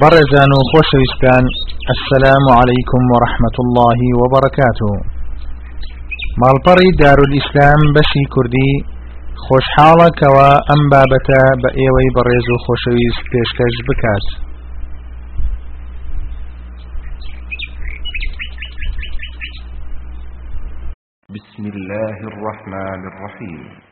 بەڕێزان و خۆشەویستان ئەسسلام عەلەیکم وەڕەحمەت الله وبركاته. ماڵپەڕی دارولئیسلام بەشی کوردی خۆشحاڵەکەوە ئەم بابەتە بە ئێوەی بەڕێز و خۆشەویست پێشکەش بسم الله الرحمن الرحيم.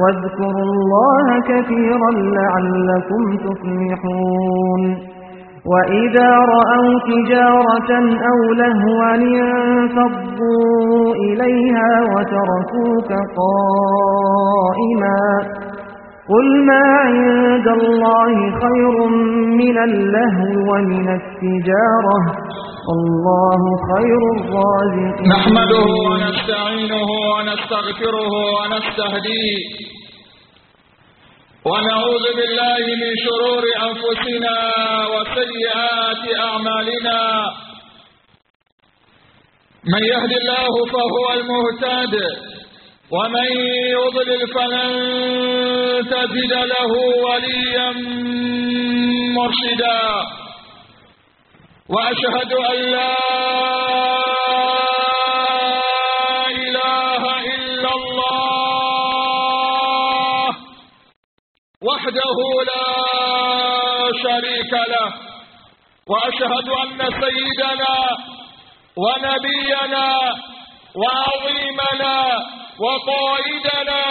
واذكروا الله كثيرا لعلكم تفلحون. وإذا رأوا تجارة أو لهوا انفضوا إليها وتركوك قائما. قل ما عند الله خير من اللهو ومن التجارة. الله خير الرازقين. نحمده ونستعينه ونستغفره ونستهديه. ونعوذ بالله من شرور أنفسنا وسيئات أعمالنا. من يهد الله فهو المهتد. ومن يضلل فلن تجد له وليا مرشدا. وأشهد أن لا إله إلا الله وحده لا شريك له. وأشهد أن سيدنا ونبينا وعظيمنا وقائدنا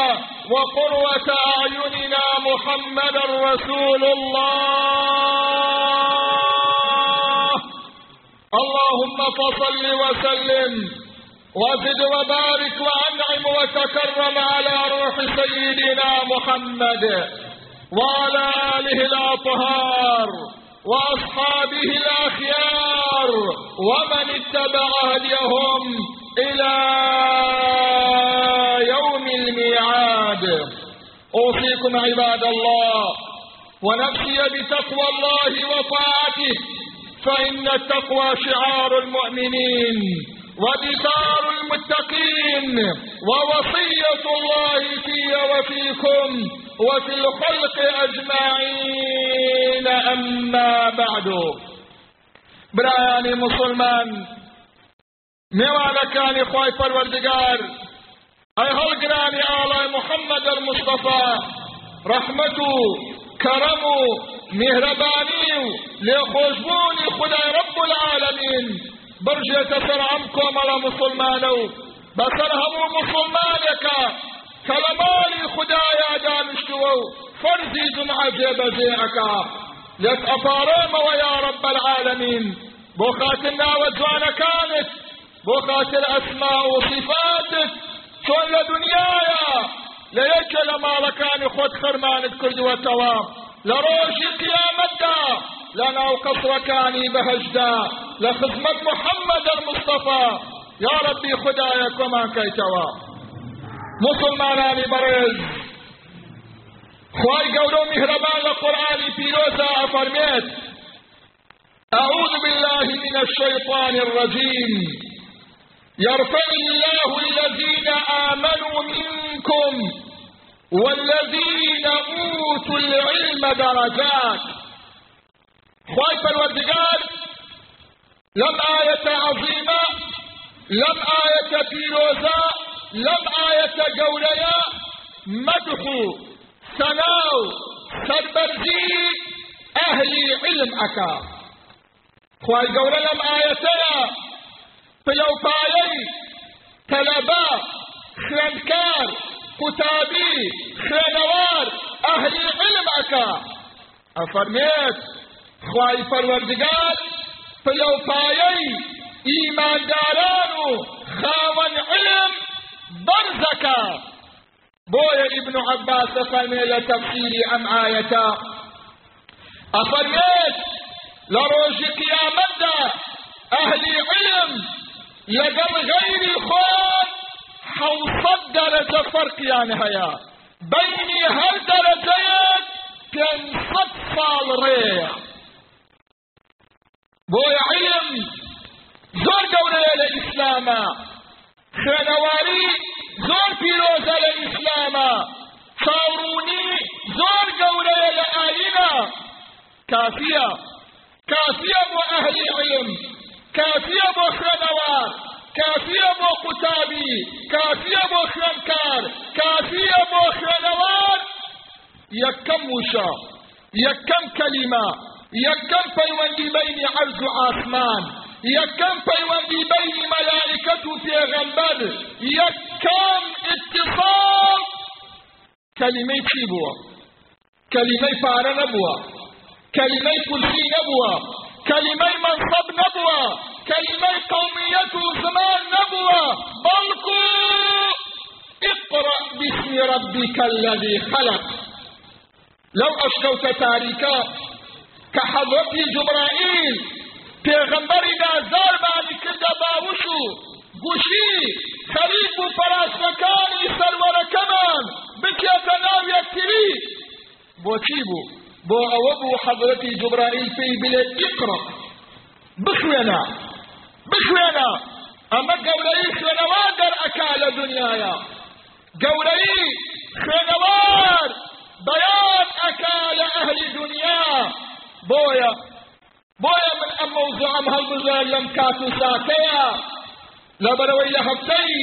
وقروة أعيننا محمد رسول الله. اللهم فصل وسلم وزد وبارك وأنعم وتكرم على روح سيدنا محمد وعلى آله الأطهار وأصحابه الأخيار ومن اتبع هديهم إلى يوم الميعاد أوصيكم عباد الله ونفسي بتقوى الله وطاعته فإن التقوى شعار المؤمنين ودثار المتقين ووصية الله في وفيكم وفي الخلق أجمعين أما بعد. برایانی مسلمان میوانەکانی خۆی پەروەردگار محەممەد المستەفا ڕەحمەت و کەرەم و میهرەبانی و لێخۆشبوونی خدای رب العالمین برژێتە سەر ئەم کۆمەڵە مسلمانە و بەسەر هەموو مسلمانێکە کە لە ماڵی خدایە دانیشتووە و فەرزی جمعە جێبەجێەکە لێت ئەپارێمەوە یا رب العالمین بۆ خاتر ناوە جوانەکانت بۆ خاتر ئەسما و صفاتت چۆن لە دنیاە لە یەکە لە ماڵەکانی خۆت خەرمانت کردووەتەوە لە ڕۆژی قیامەتدا لە ناو قەسڕەکانی بەهەشدا لە خزمەت محەممەد المستەفا یا ربی خدایە کۆمان کەیتەوە مسلمانانی بەڕێز خواهي قولوا مهربان لقرآن بيروزا أفرميت. أعوذ بالله من الشيطان الرجيم. يرفع الله الذين آمنوا منكم والذين أوتوا العلم درجات. خواهي فالوردقال لم آية عظيمة. لم آية بيروزا لم آية قوليا مدحو سناو سربرزي. أهلي علم أكا خواهي قولا لم آيتنا فلو بايي طلبا خرنكار قتابي خرنوار أهلي علم أكا أفرميت خواهي فروردقال فلو بايي إيمان دارانو خاون علم برزكا بويا ابن عباس فرمي لتفسير أم آية. أفرميت لروج قيامته أهل علم لقل غير خود حوصد درجة فرق يعني هيا بيني هر درجات كان صد صال ريح بويا علم زور قولة للإسلام زۆر پیرۆزە لە ئیسلامە چاوڕوونی زۆر گەورەیە لە ئاینە کافیە کافیە بۆ ئەهلی علم. کافیە بۆ خوێنەوار کافیە بۆ قوتابی کافیە بۆ خوێنکار کافیە بۆ خوێنەوار یەکەم وشە یەکەم کەلیمە یەکەم پەیوەندی بینی عەرز و ئاسمان یەکەم پەیوەندی بینی مەلایکەت و پێغەمبەر یەکەم ئاتفاق کەلیمەی چی بووە کەلیمەی پارە نەبووە کەلیمەی کورسی نەبووە کەلیمەی منصب نەبووە قومیەت و زمان نەبووە بەڵکو اقرأ باسم ربك الذي خلق. لو أشكوت تاريكا كحضرة جبرائيل پێغەمبەری نازار بانی کردە باوش و گوشی خەریک و پەراسەکانی سەروەرەکەمان بکێتە ناو یەکتری بۆچی بوو بۆ ئەوە بوو حەضرەتی جوبرائیل پێی بلێت ئیقڕە بخوێنە بخوێنە ئەمە گەورەی خوێنەوار دەرئەکا لە دنیاە گەورەی خوێنەوار بەیان ئەکا لە ئەهلی دنیا بۆیە بۆیە من ئەم مەوزوعم هەڵبژێر لەم کات و ساتەیە لەبەرەوەی لە هەفتەی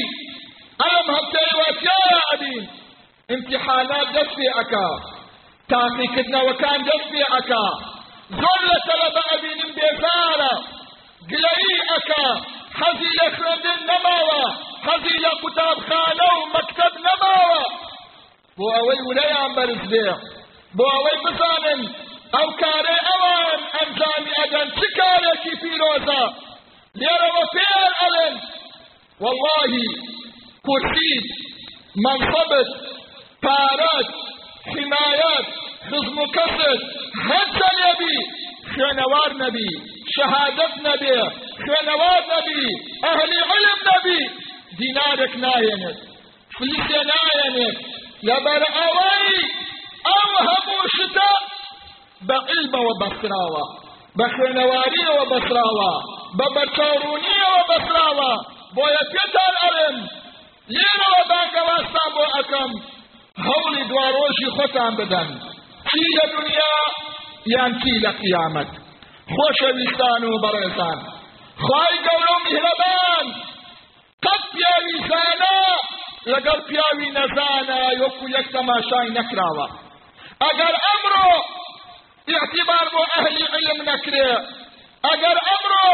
ئەم هەفتەی واتیایە ئەبین امتحانات دەست پێ ئەکا تاقیکردنەوەکان دەست پێ ئەکا زۆر لە تەلەبە ئەبینم بێزارە گلەیی ئەکا حەزی لە خوێندن نەماوە حەزی لە قوتابخانە و مەکتەب نەماوە بۆ ئەوەی ولەیان بەرز بێ بۆ ئەوەی بزانن ئەو کارێ ئەوان ئەنجامی ئەدەن چ کارێکی پیرۆزە لێرەوە پێر ئەڵێن واللهی کورسیت منصبت پارەت حمایەت خزم و کەست لێبی خوێنەوار نەبی شەهادەت نەبێ خوێنەوار نەبی ئەهلی علم نەبی دینارێک نایەنێت فلیسێ نایەنێت لەبەر ئەوەی ئەو هەموو شتە بعلم وبصراوة بخنواري وبصراوة ببرچاروني وبصراوة بويا تيتال أرم لين وبانك واسطان بو أكم هولي دواروشي ختان بدن. چی دنیا؟ یان چی لقیامت خوشویستان و برزان. خواهی گورو مهربان. قد پیاوی زانا لەگەڵ پیاوی نەزانە یۆکو یەک تەماشای نەکراوە ئەگەر ئەمڕۆ اعتبار بو أهل علم نكره اگر امرو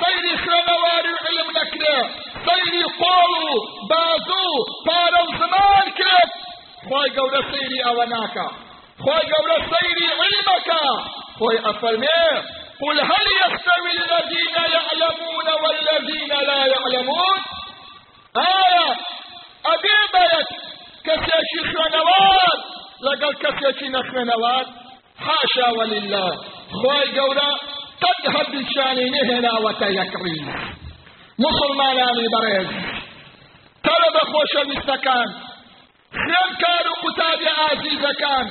سيري خوێنەواری علم نكره سيري قولو بازو پارە زمان کرد خۆی گەورە سەیری ئەوە ناکە خۆی گەورە سەیری علمەکە ئەفەرمێ قل هل يستوي الذين يعلمون والذين لا يعلمون؟ آية أبي بيت كسيشي خوێنەوار لەگەڵ کەسێکی نەخوێنەوار حاشا ولله. خوای گەورە قد هەردووچانی نهێناوەتە یەکڕین مسلمانانی بەڕێز تەرە بە خۆشەویستەکان خوێنکار و قوتابی ئازیزەکان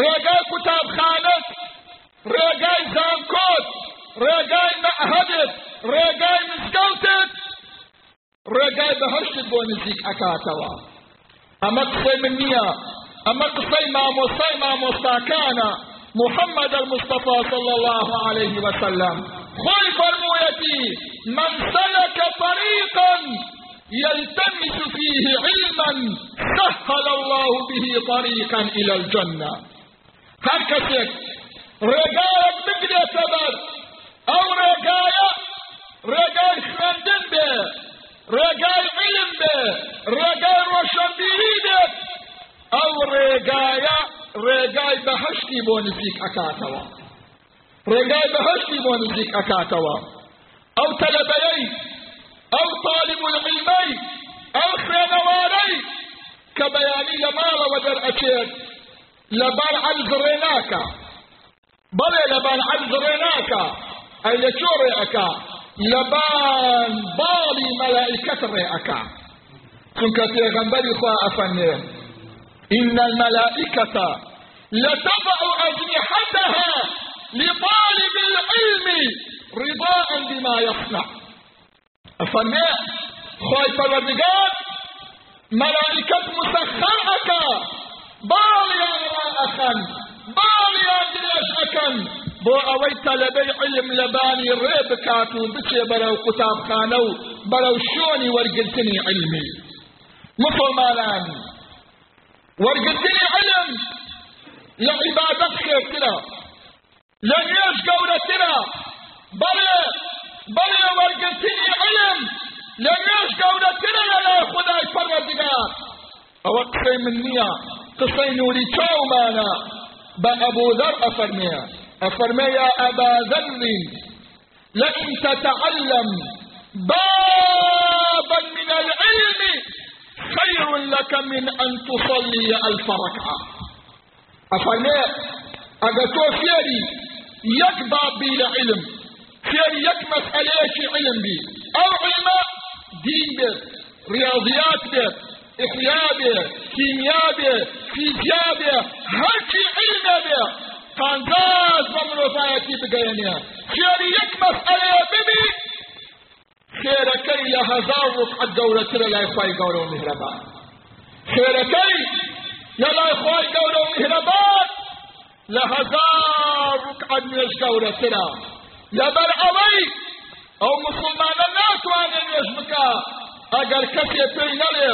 ڕێگای قوتابخانت ڕێگای زانکۆت ڕێگای مەعهدت ڕێگای مزگەوتت ڕێگای بەهشتت بۆ نزیک ئەکاتەوە ئەمە قسەی من نییە اما قصي ما مصي ما محمد المصطفى صلى الله عليه وسلم. خوي فرمويتي من سلك طريقا يلتمس فيه علما سهل الله به طريقا إلى الجنة. هركسك رقاية بقدر تبر أو رقاية رقاية خندن به رقاية علم به رقاية روشنبيهي به. ئەو ڕێگایە ڕێگای بەهشتی بۆ نزیک ئەکاتەوە ڕێگای بەهشتی بۆ نزیک ئەکاتەوە ئەو طالب العلمەی ئەو خوێنەوارەی کە بەیانی لە ماڵەوە دەرئەچێت لەبەر ڕێناکە بەڵێ لەبان عەبز ڕێناکە ئەی لە چۆ ڕێئەکە لەبان باڵی مەلائکەت ڕێئەکە چونکە پێغەمبەری خوا ئەفەرمێ إن الملائكة لتضع أجنحتها لطالب العلم رضاء بما يصنع. أفرمي خوي پروردگار ملائكة مسخرك باليا راءخا باليا دريشكا بو اوي طلبي علم لباني ريب كاتو بچي برو كتاب خانو برو شوني ورقلتني علمي. مسلمان ورقلتني علم. لعبادت خير ترى. لن يشقوا ترى. بل بل ورقلتني علم. لن يشقوا ترى لا خداي پروردگار أو قصي من نيا قصي نوري چاو مانا. با ابو ذر افرميا افرميا أبا ذر لئن تتعلم بابا من العلم خير لك من أن تصلي ألف ركعة. افرميا اگتو فيري يكبا بي علم فيري يك مسألة علم بي. أو علم دين بي رياضيات بي احياء بي كيمياء بي فيزياء بي هرشي علم بي قانزاز ومرفايتي بقينيا فيري يك مسألة ببي خيركي لهزار رفعت دورة ترى لا يخواي قولوا مهربان. خيركي يا لا يخواي قولوا مهربان. لهزار ركعت نيش قولة ترى يا بر اوي أو مسلمان اگر کسی پی نلی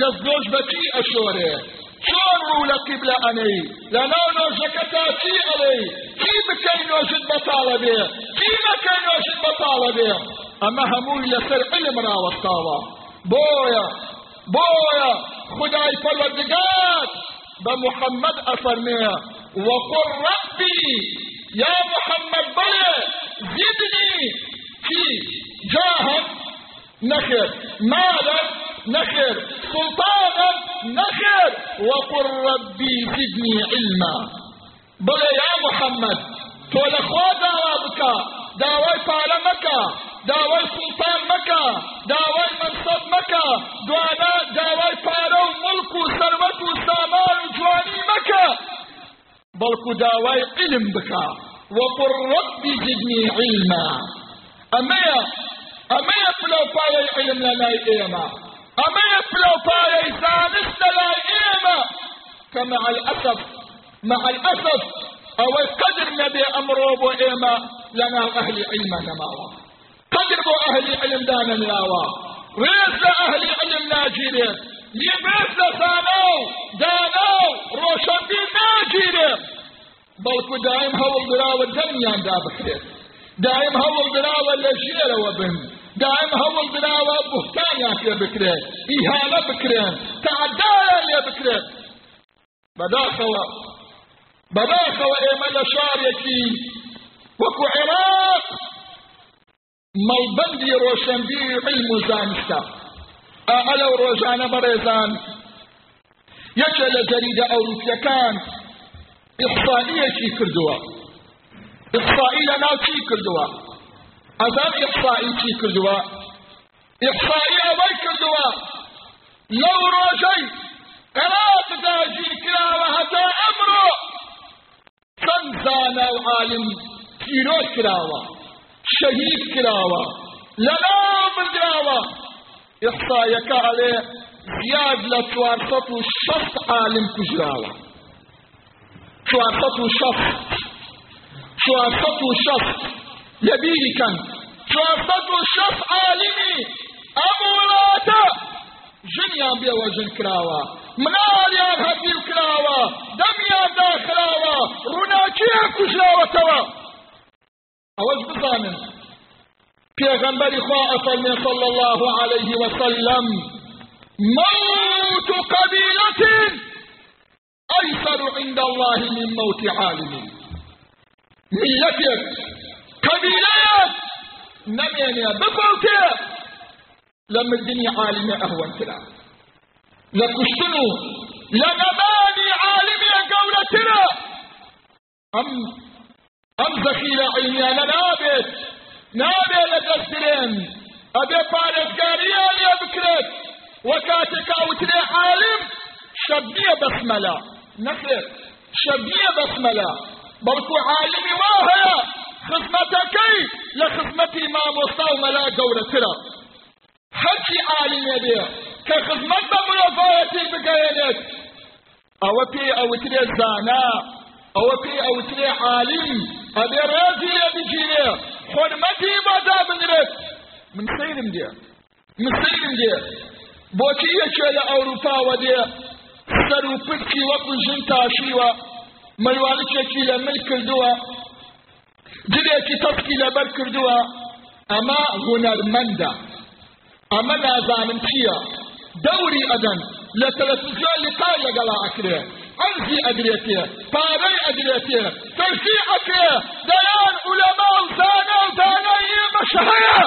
جزدوش بچی اشوره چون رو لقبل انی؟ لنو نوشکتا چی علی؟ چی بکی نوشد بطالبه چی بکی نوشد بطالبه اما هموی لسر علم را وستاوا. بویا بویا خدای پروردگار بمحمد افرميه وقل ربي يا محمد بلى زدني في جاها نخر. مالا نخر. سلطانا نخر. وقل ربي زدني علما. بلى يا محمد تولى خوا بك داوي فعل مكة داوي سلطان مكة داوي منصب مكة دوانا داوي فارو ملك ثروت سامان جواني مكة بلكو داوي علم بك وقل ربي زدني علما. أما أما يفلو باي علم لنا إيما. أما يفلو باي زانست لا إيما. فمع الأسف مع الأسف أو قدر نبي أمره بو إيما لنا أهل علم نماوا قدر بو أهل علم دانا لاوا ريس أهل علم ناجيرين يبرس ثانو دانو روشن بي ناجيرين بلكو دائم هول براوة دنيا دا بكريت دائم هول براوة لجيرة وبن دائم هول براوة بهتان يا بكريت إهانة بكريت تعدايا يا بكريت بداخل بداخل إيمان شاريكي وكو عراق. مەڵبەندی ڕۆشنبی علم و زانستە ئەلە و ڕۆژانە بەڕێزان یەکێ لە جەریدە ئەوروپیەکان ئیحسائیەکی کردووە ئیحسائی لە ناو چی کردووە ئەزان ئیحسائی چی کردووە ئیحسائی ئەوەی کردووە لەو ڕۆژەی عێراقدا ژیر کراوە هەتا ئەمڕۆ چەند زانە و عالم پیرۆ کراوە شهید کراوە لەنا بردراوە ئحسایەکە ئەڵێ زیاد لە چوارسەد و شەست عالم و شەست چوارسەد و شەست لەبیری کەن چوارسەد و شەست عالمی ئەم وڵاتە ژنیان بێوە ژن کراوە مناڵیان هەبیر کراوە دەمیان داخراوە ڕووناکیان کوژراوەتەوە اوج بزانن پیغمبر خواه افرمی صلی الله علیه وسلم. موت قبيلة أيسر عند الله من موت عالم. ملتك. قبيلة نميني بفوتك لما الدنيا عالمة أهون كلا لكشتنو لنباني عالمي قولتنا أم ئەم زەخیرە عیلمیانە نابێت نابێت لە دەستگرێن ئەبێ پارێزگاریان لێ بکرێت وە کاتێک ئەوترێ عالم شەب نییە بەسمەلا نەخێت شەب نییە بەسمەلا بەڵکو عالمی وا هەیە خزمەتەکەی لە خزمەتی مامۆستا و مەلا گەورەترە هەرچی عالمێ بێ کە خزمەت بە مرۆڤایەتی بگەێنێت ئەوە پێی ئەوترێ زانا. ئەوە پێی ئەوترێ عالم ئەبێ ڕێزی لێ بگیرێ حرمەتی بۆدا بنرێت من سەیرم دێ من سەیرم دێ بۆچی یەکێ لە ئەوروپاوە دێ سەر و پرکی وەکو ژن تاشیوە مەلوانچێکی لە مل کردووە جلێکی تەسکی لەبەر کردووە ئەمە هوەرمەندە ئەمە نازانم چییە؟ دەوری ئەدەن لە تەلەڤیزیۆن لقای لەگەڵا ئەکرێ. عەرزی ئەدرێتێ پارەی ئەدرێتێ تەرفیع ئەکرێ. دەیان عولەما و زانە و دانایی بەشە هەیە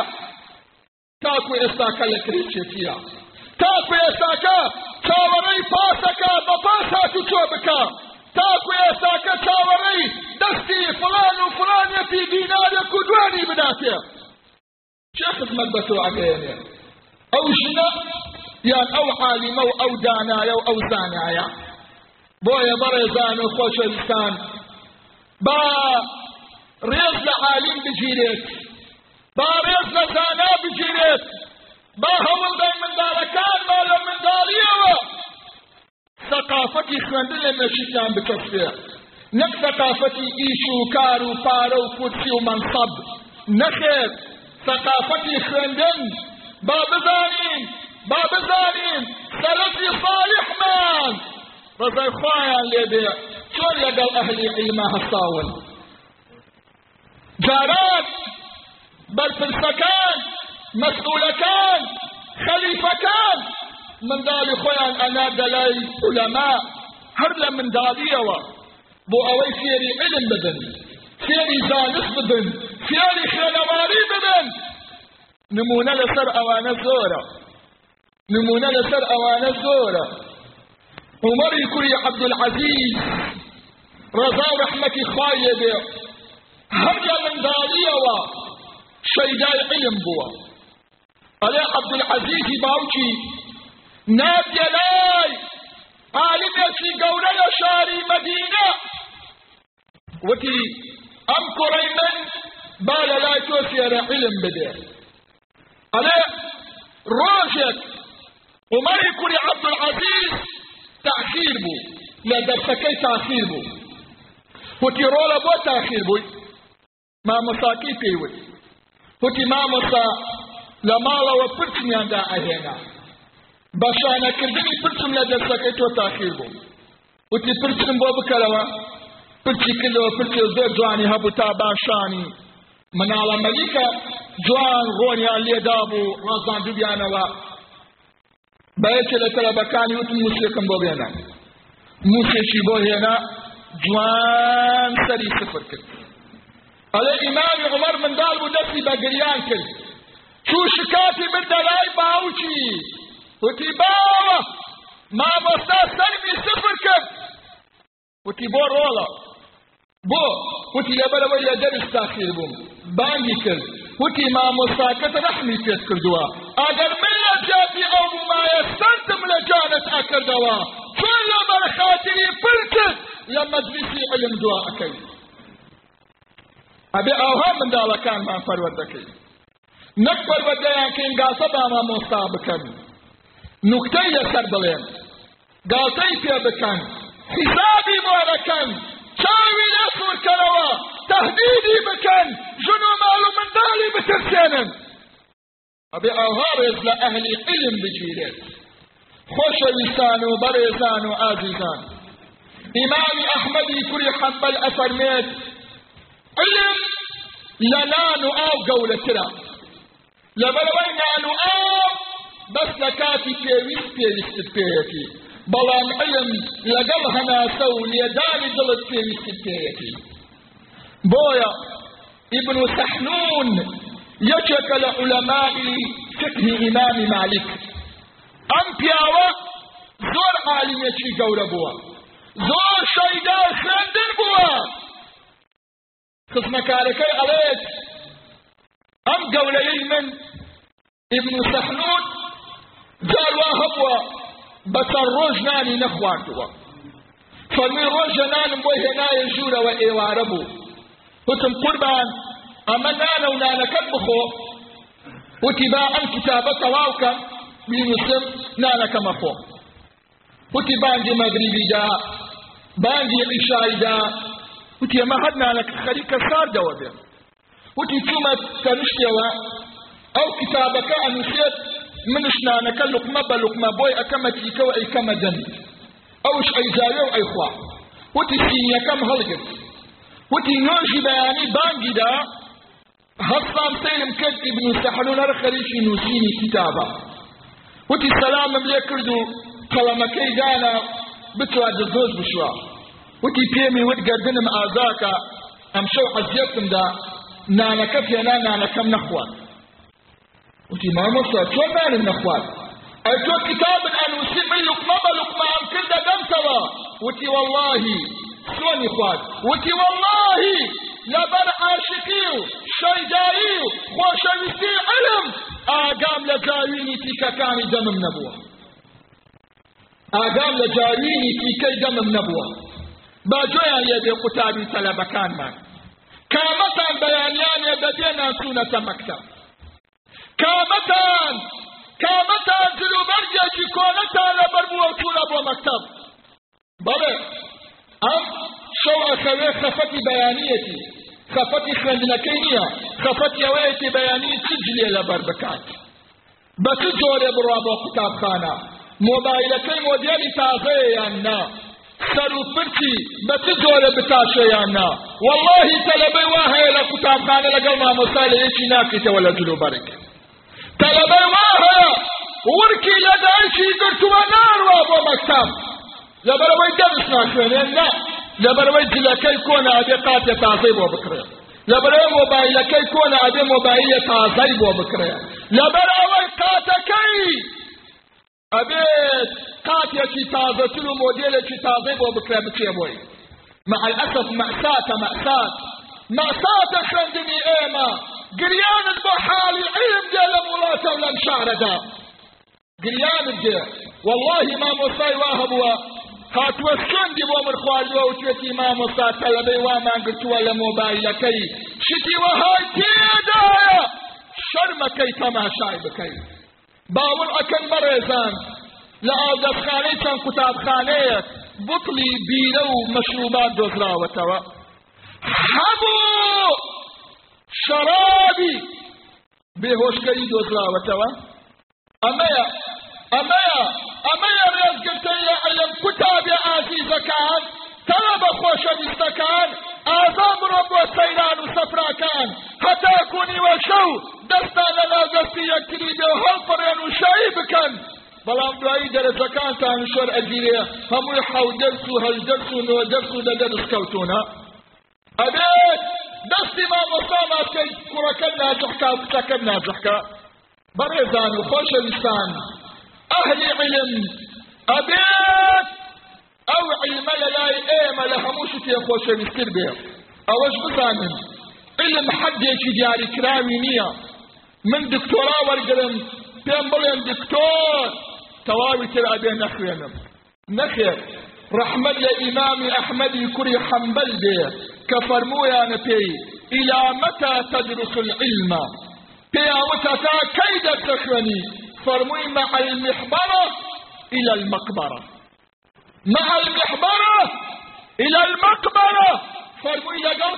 تاکو ئێستاکە لە کرێچێتیە تاکو ئێستاکە چاوەڕەی پاسەکە بە پاس هاتو چۆ بکە. تاکو ئێستاکە چاوەڕەی دەستی فلان و فلانێتی دینارێک و دوانی بداتێ. چه خزمەت بە تۆ ئەگەێنێ ئەو ژنە یان ئەو عالیمە و ئەو دانایە و ئەو زانایە. بۆیە بەڕێزان و خۆشەویستان با ڕێز لە عالیم بگیرێت. با ڕێز لە زانا بگیرێت. با هەوڵ دای منداڵەکانمان لە منداڵیەوە. ثقافەتی خوێندن لە مێشیتیان بکەسبێ نەک ثقافەتی ئیش و کار و پارە و کورسی و منصب. نەخێت ثقافەتی خوێندن با بزانین با بزانین سەلەفی صالحمان ڕزای خوایان لێبێ چۆن لەگەڵ ئەهلی عیلما هەستاون جاران بەرپرسەکان مەسئولەکان خەلیفەکان منداڵی خۆیان ئەنا دەلای عولەما هەر لە منداڵیەوە بۆ ئەوەی فێری علم بدن فێری زانست بدن فێری خوێنەواری بدن نمونە لەسەر ئەوانە زۆرە. نمونە لەسەر ئەوانە زۆرە. عمەری کوری عەبدولعەزیز ڕەزا و ڕەحمەتی خوایە بێ. هەر لە منداڵیەوە شەیدای علم بووە. ئەلێ عەبدولعەزیزی باوکی ناتیە لای عالمێکی گەورە لە شاری مەدینە وتی ئەم کوڕەی من با لە لای تۆ فێرە علم بدێ ئەلێ ڕۆژێک عمەری کوری عەبدولعەزیز تأخیر بوو لە دەرسەکەی تاخیر بوو وتی ڕۆڵە بۆ تاخیر بووی مامۆساکی پێیوت وتی مامۆسا لە ماڵەوە پرچمیاندا ئەهێنا بە شانەکردنی پرچم لە دەرسەکەی تۆ تاخیر بوو وتی پرچم بۆ بکەرەوە پرچی کردەوە پرچی زۆر جوانی هەبوو تا باشانی. مناڵە مەلیکە جوان ڕۆنیان لێدا بوو ڕازان دووبیانەوە. بەیەکێ لە تەلەبەکانی وتم موسێکم بۆ بێنە. موسێکی بۆ هێنا جوان سەری سفر کرد. ئەلێ ئیمامی عمەر منداڵ بوو دەستی بە گریان کرد. چوو شکاتی بردە لای باوکی. وتی باوە مامۆستا سەرمی سفر کرد. وتی بۆ ڕۆڵە. بۆ وتی لەبەرەوەی لە دەرس تاخیر بووم. بانگی کرد. وتی مامۆستاکەت ڕەحمی پێت کردووە. ئەگەر من لە جاتی ئەو بوومایە سەرتم لە جانت ئەکردەوە چۆن لە بەرخاتری پرکرد لە مەجلیسی علم دوا ئەەکەی ئەبێ ئەوها منداڵەکانمان پەروەردەکەی نەک پەروەردەیان کەین گاسە با مامۆستا بکەن. نوکتەی لەسەر بڵێن. گاسەی پێ بکەن. حسابی بۆ دەکەن چاوی لە سوورکەرەوە تهدیدی بکەن ژن و ماڵ و منداڵی بترسێنن ئەبێ ئەوها ڕێز لە ئەهلی علم بگیرێت خۆشەویستان و بەڕێزان و ئازیزان ئیمامی ئەحمەدی کوری حەنبەل ئەفەرمێت علم لە نان و ئاو گەورەترە لەبەرەوەی نان و ئاو بەس لە کاتی پێویست پێویستت پێیەتی بەڵام علم لەگەڵ هەناسە و لێدانی دڵت پێویستت پێیەتی بۆیە ابن سحنون یەکێکە لە عولەمای فقه ئیمامی مالک ئەم پیاوە زۆر عالیمێکی گەورە بووە زۆر شەیدار خوێندن بووە خزمەکارەکەی ئەڵێت ئەم گەورەی من ابن سەحنوت جاروا هەبووە بەسەر ڕۆژ نانی نەخواردووە فەرمی ڕۆژە نانم بۆ هێنایە ژوورەوە ئێوارە بوو وتم قوربان ئەمە نانە و نانەکەت بخۆ وتی با ئەم کتابە تەواوکە بینوسم نانەکەمە خۆ وتی بانگی مەغریبیدا بانگی عیشایدا وتی ئەمە هەر نانەکە خەریکە ساردەوە بێ وتی چوومە تەنشتەوە ئەو کتابەکە ئەنووسێت منش نانەکە لقمە بە لقمە بۆی ئەەکەمە تیکە و ئەیکەمە دەمی ئەوش ئەیزاوێ و ئەیخوا وتی سینیەکەم هەڵگرت وتی نۆژی بەیانی بانگیدا هەستان سەیرم کرد ئیبن سەحنون هەر خەریکی نووسینی کتابە وتی سەلامم لێ کرد و قەڵەمەکەی دانا بتوا دزۆز بشوە وتی پێمی وت گردنم ئازاکە ئەم شەو حەزیەتمدا نانەکە پێنا نانەکەم نەخوات وتی مامۆستا چۆن نانم نەخوات ئەی تۆ کتابت ئەنووسی من لقمە بە لقمە ئەم کردە دەمتەوە وتی واللهی سۆنی خوات وتی واللهی لەبەر عاشقی و شەیدایی و خۆشەویستی علم ئاگام لە جاوینی تیکەکانی دەمم نەبووە ئاگام لە جاوینی تیکەی دەمم نەبووە با جۆیان لێ بێ قوتابی تەلەبەکانمان کامەتان بەیانیان لێ دەبێ ناسوونەتە مەکتەب کامەتان کامەتان جلوبەرجێکی کۆنەتان لەبەر بووە چوونە بۆ مەکتەب بەڵێ ئەم شەو ئەخەوێ خەفەتی بەیانیەتی خەفەتی خوێندنەکەی نییە. خەفەتی ئەوەیەکی بەیانی چ جلێ لەبەر بکات؟ بە چ جۆرێ بڕوا بۆ قوتابخانە؟ مۆبایلەکەی مۆدێلی تازەیە یان نا؟ سەر و پرچی بە چ جۆرە بتاشە یان نا؟ واللهی تەلەبەی وا هەیە لە قوتابخانە لەگەڵ مامۆستا لە یەکی ناکەیتەوە لە جلوبەرێک تەلەبەی وا هەیە ورکی لە دایکی گرتووە ناڕوا بۆ مەکتەب لەبەرەوەی دەرس ناخوێنێن نا لەبەرەوەی جلەکەی کۆنا ئەبێ قاتێ تازەی بۆ بکرێت لەبەرەوەی مۆبایلەکەی کۆنا ئەبێ مۆبایلە تازەی بۆ بکرێت لەبەرەوەی قاتەکەی ئەبێت قاتێکی تازەتر و مۆدێلێکی تازەی بۆ بکرێ بچێ بۆی مع الأسف مأساة مأساة. مأساة خوێندنی ئێمە گریانت بۆ حالی علم دێ لە وڵاتە و لەم شارەدا گریانت دێ والله مامۆستای وا هەبووە هاتووە سندی بۆ من خواردووە و توێتی مامۆستا تەلەبەی وامان گرتووە لە مۆبایلەکەی شتی وەهای تێدایە شەرمەکەی تەماشای بکەیت باوەڕ ئەکەن بەڕێزان لە ئاودەستخانەی چەند قوتابخانەیەک بوتڵی بیرە و مەشروبات دۆزراوەتەوە هەموو شەرابی بێهۆشکەری دۆزراوەتەوە ئەمەیە ئەمەیە ئەمەیە ڕێزگرتن لە علم قوتابی ئازیزەکان تەڵەبە خۆشەویستەکان ئازا بڕۆ بۆ سەیران و سەفراکان هەتا کونیوە شەو دەستان لە ناوگەستی یەکتری بێ و هەڵپەڕێن و شایی بکەن بەڵام دوایی دەرەجەکانتان شۆر ئەگیرێ هەمووی حەو دەرس و هەژ دەرس و نۆ دەرس و لە دەرس کەوتونە ئەبێت دەستی مامۆستا ناسکەی کوڕەکە ناجحکا و کچەکە ناجحکا بەڕێزان و خۆشەویستان ئەهلی علم. ئەو علمە لە لای ئێمە لە هەموو شتێ خۆشەویستتر بێ ئەوەش بزانن علم حەدێکی دیاریکراوی نییە من دکتۆرا وەرگرم پێم بڵێن دکتۆر تەواوی تر ئەبێ نەخوێنم نەخێر ڕەحمەد لە ئیمامی ئەحمەدی کوڕی حەمبەل بێ فەرمویانە پێی إلى متى تدرس العلم پێیاوتە تا کەی دەرسەخوێنی فەرمووی مع المحبرة إلى المقبرة مع المحبرة إلى المقبرة فەرمووی لەگەڵ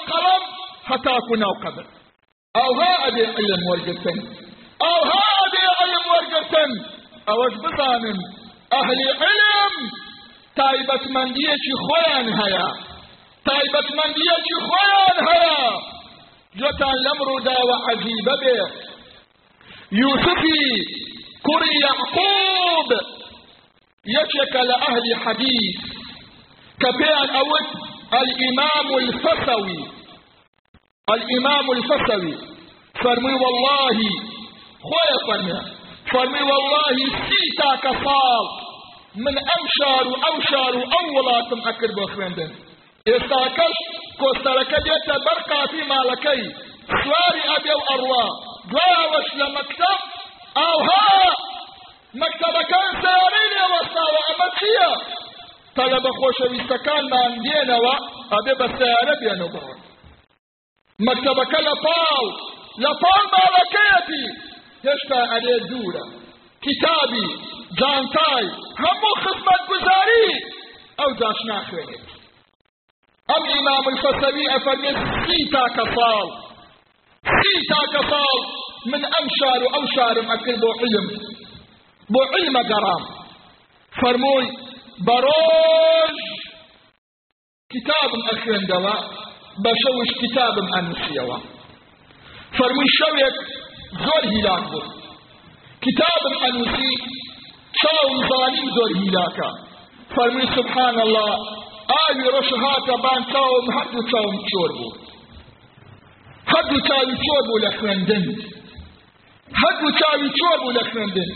کونا و قبر ئەوها ئەبێ علم وەرگرتن ئەوها ئەبێ علم وەرگرتن ئەوەش بزانن ئەهلی علم تایبەتمەندیەکی خۆیان هەیە تایبەتمەندیەکی خۆیان هەیە جۆتان لەم ڕووداوە عەجیبە بێ يوسفي كري يعقوب. يشك لأهل حديث. كبيان أود الإمام الفسوي. الإمام الفسوي. فرمي والله. خويا فرمي. فرمي والله سيتا كصال من أمشار وأوشار وأولاتم أكر بخوندن استاكش کۆستەرەکە دێتە بەر قافی ماڵەکەی. سواری ئەبێ و ئەڕوا. دوایەوەش لە مەکتەب ئاوها! مەکتەبەکان سیارەی لێوەستاوە ئەمە چییە؟ تەلەبە خۆشەویستەکانمان دێنەوە ئەبێ بە سیارە بێنە بڕۆن. مەکتەبەکە لە پاڵ. لە پاڵ ماڵەکەیەتی. هێشتا ئەرێ دوورە. کتابی جانتای هەموو خزمەت گوزاری ئەو داش ناخوێنێت. ئەفەرمێ سی تاکە ساڵ سی تاکە ساڵ من ئەم شار و ئەو شارم ئەکرد بۆ علم بۆ علمە گەڕام فەرمووی بەڕۆژ کتابم ئەخوێندەوە بە شەوش کتابم ئەنووسیەوە فەرمووی شەوێک زۆر هیلاک بوو کتابم ئەنووسی چاوم زانیم زۆر هیلاکە فەرمووی سبحان الله ئاوی ڕۆژ هاتە بان چاوم چۆر بوو هەردوو چاوی چۆر بوو لە خوێندن هەردوو چاوی چۆر بوو لە خوێندن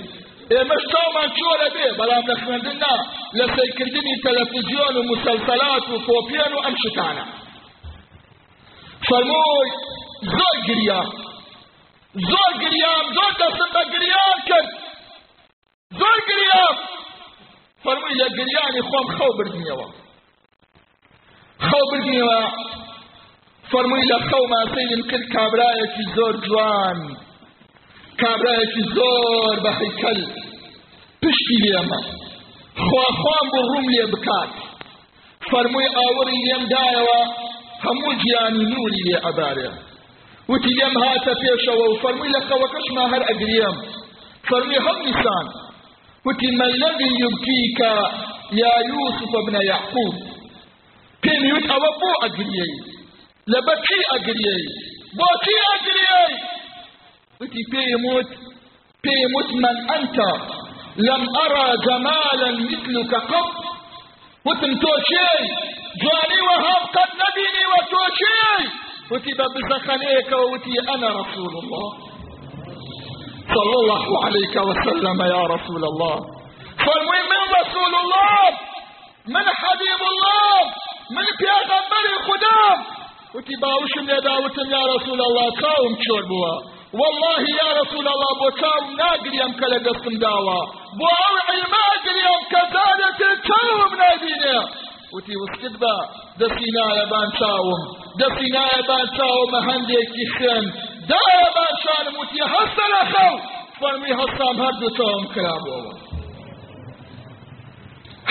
ئێمەش چاومان چۆرە بێ بەڵام لە خوێندن نا. لە سەیکردنی تەلەڤیزیۆن و مسلسلات و کۆپیان و ئەم شتانە فەرمووی زۆر گریام زۆر گریام زۆر دەستم بە گریان کرد. زۆر گریام فەرمووی لە گریانی خۆم خەو بردنیەوە. خەو بردنیەوە فەرمووی لە خەوما سەیرم کرد کابرایەکی زۆر جوان. کابرایەکی زۆر بەحیکەل پشتی لێمە. خواخوام بۆ ڕوم لێ بکات. فەرمووی ئاوەڕی لێم دایەوە هەموو گیانی نوری لێ ئەبارێ. وتی لێم هاتە پێشەوە و فەرمووی لە خەوەکەشما هەر ئەگریم. فەرمووی هەم نیسان. وتی ما الذي يبكيك يا يوسف ابن يعقوب لە بەچی ئەگریەی بۆچی ئەگریەی وتی پێم وت پێم وت من أنت لم أرى جمالا مثلك قط وتم توشي جواني وهاب قد نبيني وتوشي وتي ببزخنيك وتي أنا رسول الله صلى الله عليك وسلم يا رسول الله فرمي من رسول الله من حبيب الله من پیغمبر خودم. وتی باوشم لێداوتم یا رسول الله چاوم چۆر بووە؟ والله یا رسول الله بۆ چاو ناگریم کە لە دەستم داوە. بۆ ئەو عیماگریم کە زانێتێ چاوم نابینێ وتی وسکت بە دەستی نایەبان چاوم. دەستی نایەبان چاومە هەندێکی خوێن دایەبان شانم وتی هەستە لە خەو. فەرمی هەستام هەردوو چاوم کرابەوە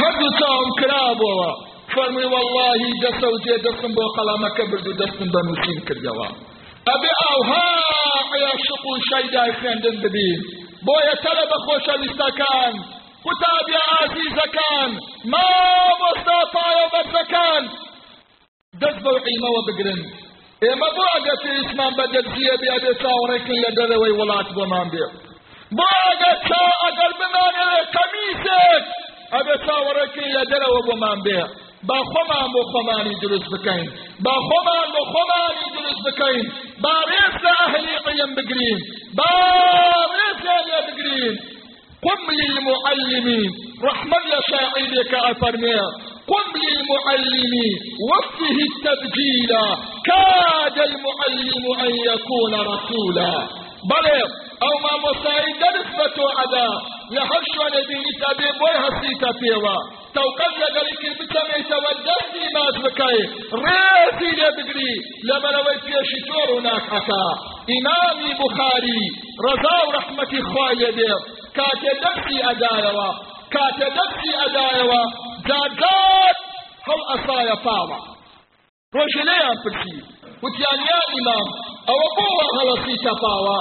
هەردوو چاوم کرابەوە فەرمی واللهی دەستە و جێ دەستم بۆ قەڵامەکە برد و دەستم بە نووسین کردەوە ئەبێ ئاوها عیاشق و شەیدای خوێندن ببین بۆیە تەلە بە خۆشەویستەکان قوتابی عزیزەکان مامۆستا پایەوەبەرزەکان دەست بەو عیلمەوە بگرن. ئێمە بۆ ئەگە پێویستمان بە دەرزیە بێ ئەبێ چاوەڕێکن لە دەرەوەی وڵات بۆمان بێ. بۆ ئەگە چا ئەگەر بمانەوێ کەمیسێک ئەبێ چاوەڕێکن لە دەرەوە بۆمان بێ. با خۆمان بۆ خۆمانی دروست بکەین با خۆمان بۆ خۆمانی دروست بکەین با ڕێز لە ئەهلی عیلم بگرین با ڕێزیان لێ بگرین قم للمعلم رحمة لشاعرك أفرمي قم للمعلم وفه التبجيل كاد المعلم أن يكون رسولا. ئەو مامۆستایی دەرس بە تۆ ئەدا لە هەر شوێنە بینیتا بێ بۆی هەستیتە پێوە تەوقەت لەگەڵیکی بچەمێتەوە دەستی ماز بکەی. ڕێزی لێ بگری. لەبەرەوەی پێشی تۆ ڕووناکەتا ئیمامی بخاری ڕەزا و ڕەحمەتی خوای لێ دێ. کاتێ دەستی ئەدایەوە. کاتێ دەستی ئەدایەوە. جاجات هەڵ ئەسایە پاوە. ڕۆژێنەیان پرسی. وتیان یا ئیمام. ئەوە بۆوە هەڵەسی تەپاوە.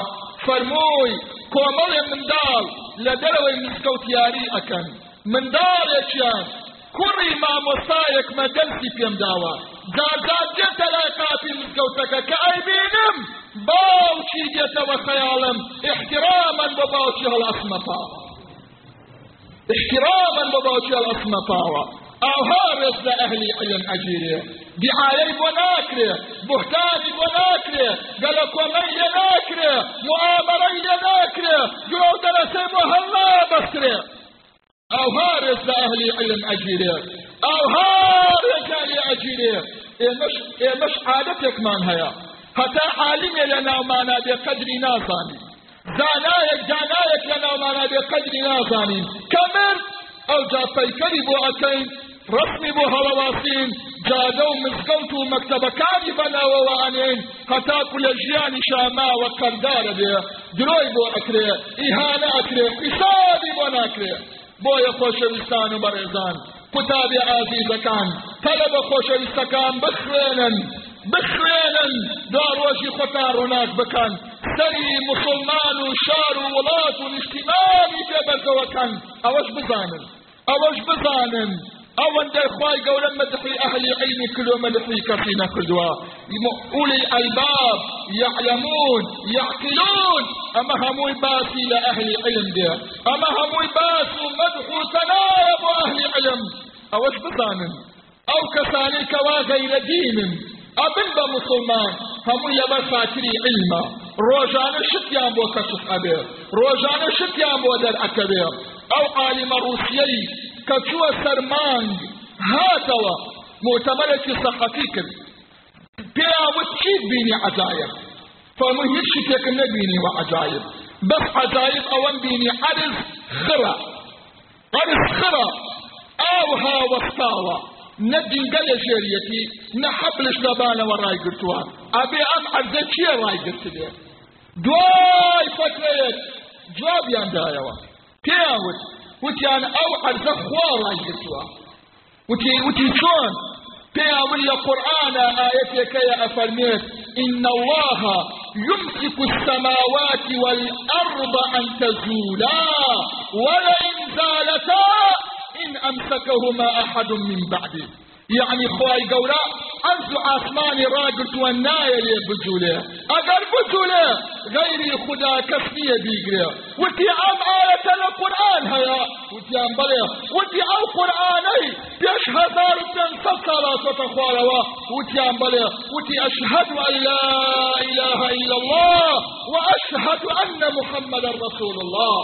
فەرمووی کۆمەڵێ منداڵ لە دەرەوەی مسکەوت یاری ئەکەن منداڵێکیان کوڕی مامۆستایەک مە دەرسی پێم داوە. جاجات دێتە لای قاپی مسکەوتەکە کە ئەیبینم باوکی دێتەوە خەیاڵم. احتراما بە باوکی هەڵاسمە پاوە احتراما بە باوکی هەڵاسمە پاوە ڕێز لە ئەهلی علم ئەگیرێ دیعایەی بۆ ناکرێ بوحتانی بۆ ناکرێ گەلە کۆمەی لێ ناکرێ معامەرەی لێ ناکرێ گرۆ دەرەسەی بۆ هەڵنا بەسترێ ئەوها ڕێز لە ئەهلی علم ئەگیرێ ئەوها ڕێزانی ئەگیرێ ئێمەش ئێمەش عادەتێکمان هەیە هەتا عالمێ لە ناومانە بێ قەدری نازانی زانایەک دانایەک لە ناومانە بێ قەدری نازانین کەمرد ئەو جا پەیکەری بۆ ئەکەین ڕسمی بۆ هەڵەواسین جادە و مزگەوت و مەکتەبەکانی بەناوەوانێن هەتاکو لە ژیانی شاماوە قەردارە بێ درۆی بۆ ئەکرێ ئیهانە ئەکرێ حیسابی بۆ ناکرێ. بۆیە خۆشەویستان و بەڕێزان. قوتابی ئازیزەکان تەلەبە خۆشەویستەکان بخوێنن بخوێنن. دا ڕۆژی خۆتان ڕۆناک بکەن. سەری مسلمان و شار و وڵات و نیشتیمانی پێبەرگەوەکەن. ئەوەش بزانن. ئەوەش بزانن ئەوەندە خوای گەورە مدحی ئەهلی علمی کردو مدحی کەسی نەکردووە ئولی الباب يعلمون يعقلون ئەمە هەمووی باسی لە علم دێ ئەمە هەمووی باس و مدح و علم. ئەوەش بزانن ئەو کەسانی کەوا غەیرە دینن ئەبن بە مسلمان هەمووی لەبەر خاتری علمە ڕۆژانە شتیان بۆ کەشف ئەبێ ڕۆژانە شتیان بۆ دەرئەکەبێ کە چووە سەرمانگ هاتەوە مؤتەمەرێکی سەحەتی کرد پێیاوت چیت بینی عجایب فەرمووی هیچ شتێکم نەبینی وە عجایب بەس عجایب ئەوەم بینی عرز خرە عرز خرە ئاوها وەستاوە نە دینگە لە ژێریەتی نە حەبلش لەبانەوە ڕایگرتووە ئەبێ ئەم عەرزە چییە ڕایگرت بێ دوای فەترەیەک جوابیان دایەوە پێیان وت وتیان ئەو عەرزە خوا ڕایگرتووە وتی وتی چۆن پێیان لە قورئانە ئاەتێکەیە ئەفەرمێت إن الله يمسك السماوات والأرض أن تزولا ولئن زالتا إن أمسكهما أحد من بعده. يعني خواي قورا أنزو عثماني راجل والناية لي بجولة. أقر بجولة غيري خدا كسنية بيقري وتي أم آية القرآن هيا وتي أم بلي وتي أو قرآني بيش هزار تنسى صلاة تخوالوا وتي أم بلي وتي أشهد أن لا إله إلا الله وأشهد أن محمد رسول الله.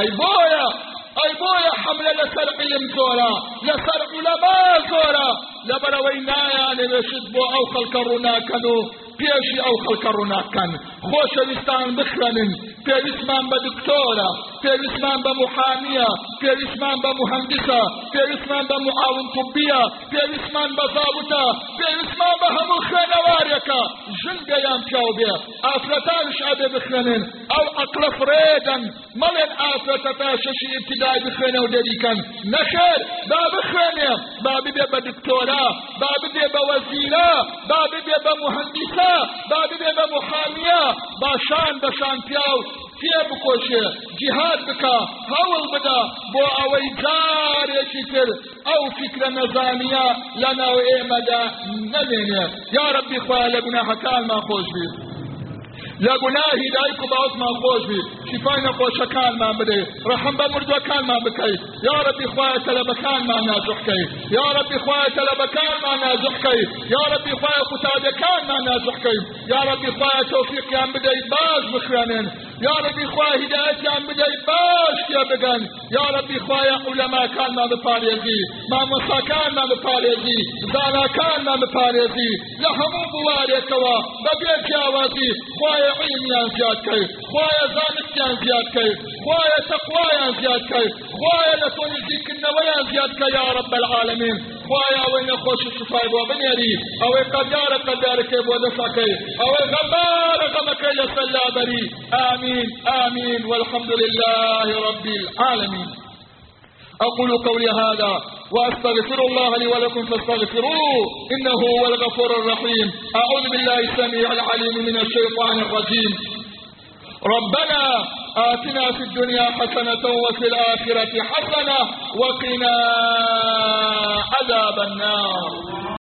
أي بويا ئەی بۆیە حملە لەسەر علم زۆرە لەسەر علەما زۆرە لەبەرەوەی نایانەوێشت بۆ ئەو خەڵکە ڕووناکەن و پێشی ئەو خەڵکە ڕووناکەن خۆشەویستان بخوێنن پێویستمان بە دکتۆرە پێویستمان بە محامیە پێویستمان بە مهندسە پێویستمان بە معاون طبیە پێویستمان بە زابوتە پێویستمان بە هەموو خوێنەوارێکە ژنگەیان پیاو بێ ئافرەتانش ئەبێ بخوێنن ئەو عەقلە فرێدەن مەڵێن ئافرەتە تا شەشی ابتدای بخوێنە و دەریکەن نەخێر با بخوێنێ با ببێ بە دکتۆرە با ببێ بە وەزیرە با ببێ بە مهندسە با ببێ بە محامیە باشان بەشان پیاو تێ بکۆشێ جیهاد بکە هەوڵ بدە بۆ ئەوەی جارێکی تر. ئەو فکرە نەزانیە لە ناو ئێمەدا نەمێنێ. یا ربی خوا لە گوناحەکانمان خۆش بیت لە گوناهی دایک و باوکمان خۆش بی. شیفای نەخۆشەکانمان بدەیت ڕەحم بە مردوەکانمان بکەیت یا ربی خوایە تەلەبەکانمان نازوحکەیت یا ربی خوایە تەلەبەکانمان نازوحکەیت یا ربی خوایە قوتابەکانمان نازوحکەیت یا ربی خوایە تەوفیقیان بدەیت باش بخوێنن یا ربی خوای هدایەتیان بدەیت باش تێ بگەن یا ربی خوایە عولەماکانمان بپارێزی مامۆستاکانمان بپارێزی زاناکانمان بپارێزی. لە هەموو بوارێکەوە بەبێ پیاوازی خوایە علمیان زیاد کەی خوایە زانستیان زیاد کەی خوایە تەقوایان زیاد کەی خوایە لە تۆ نزیکردنەوەیان زیاد کە یا رب العالمین. خوایە ئەوەی نەخۆشی شفای بۆ بنێری ئەوەی قەدارە قەدارەکەی بۆ دەسەکەی ئەوەی غەمبارە غەمەکەی لەسەر لابەری آمين آمين والحمد لله رب العالمين أقول قولي هذا وأستغفر الله لي ولكم فاستغفروه إنه هو الغفور الرحيم أعوذ بالله السميع العليم من الشيطان الرجيم ربنا آتنا في الدنيا حسنة وفي الآخرة حسنة وقنا عذاب النار.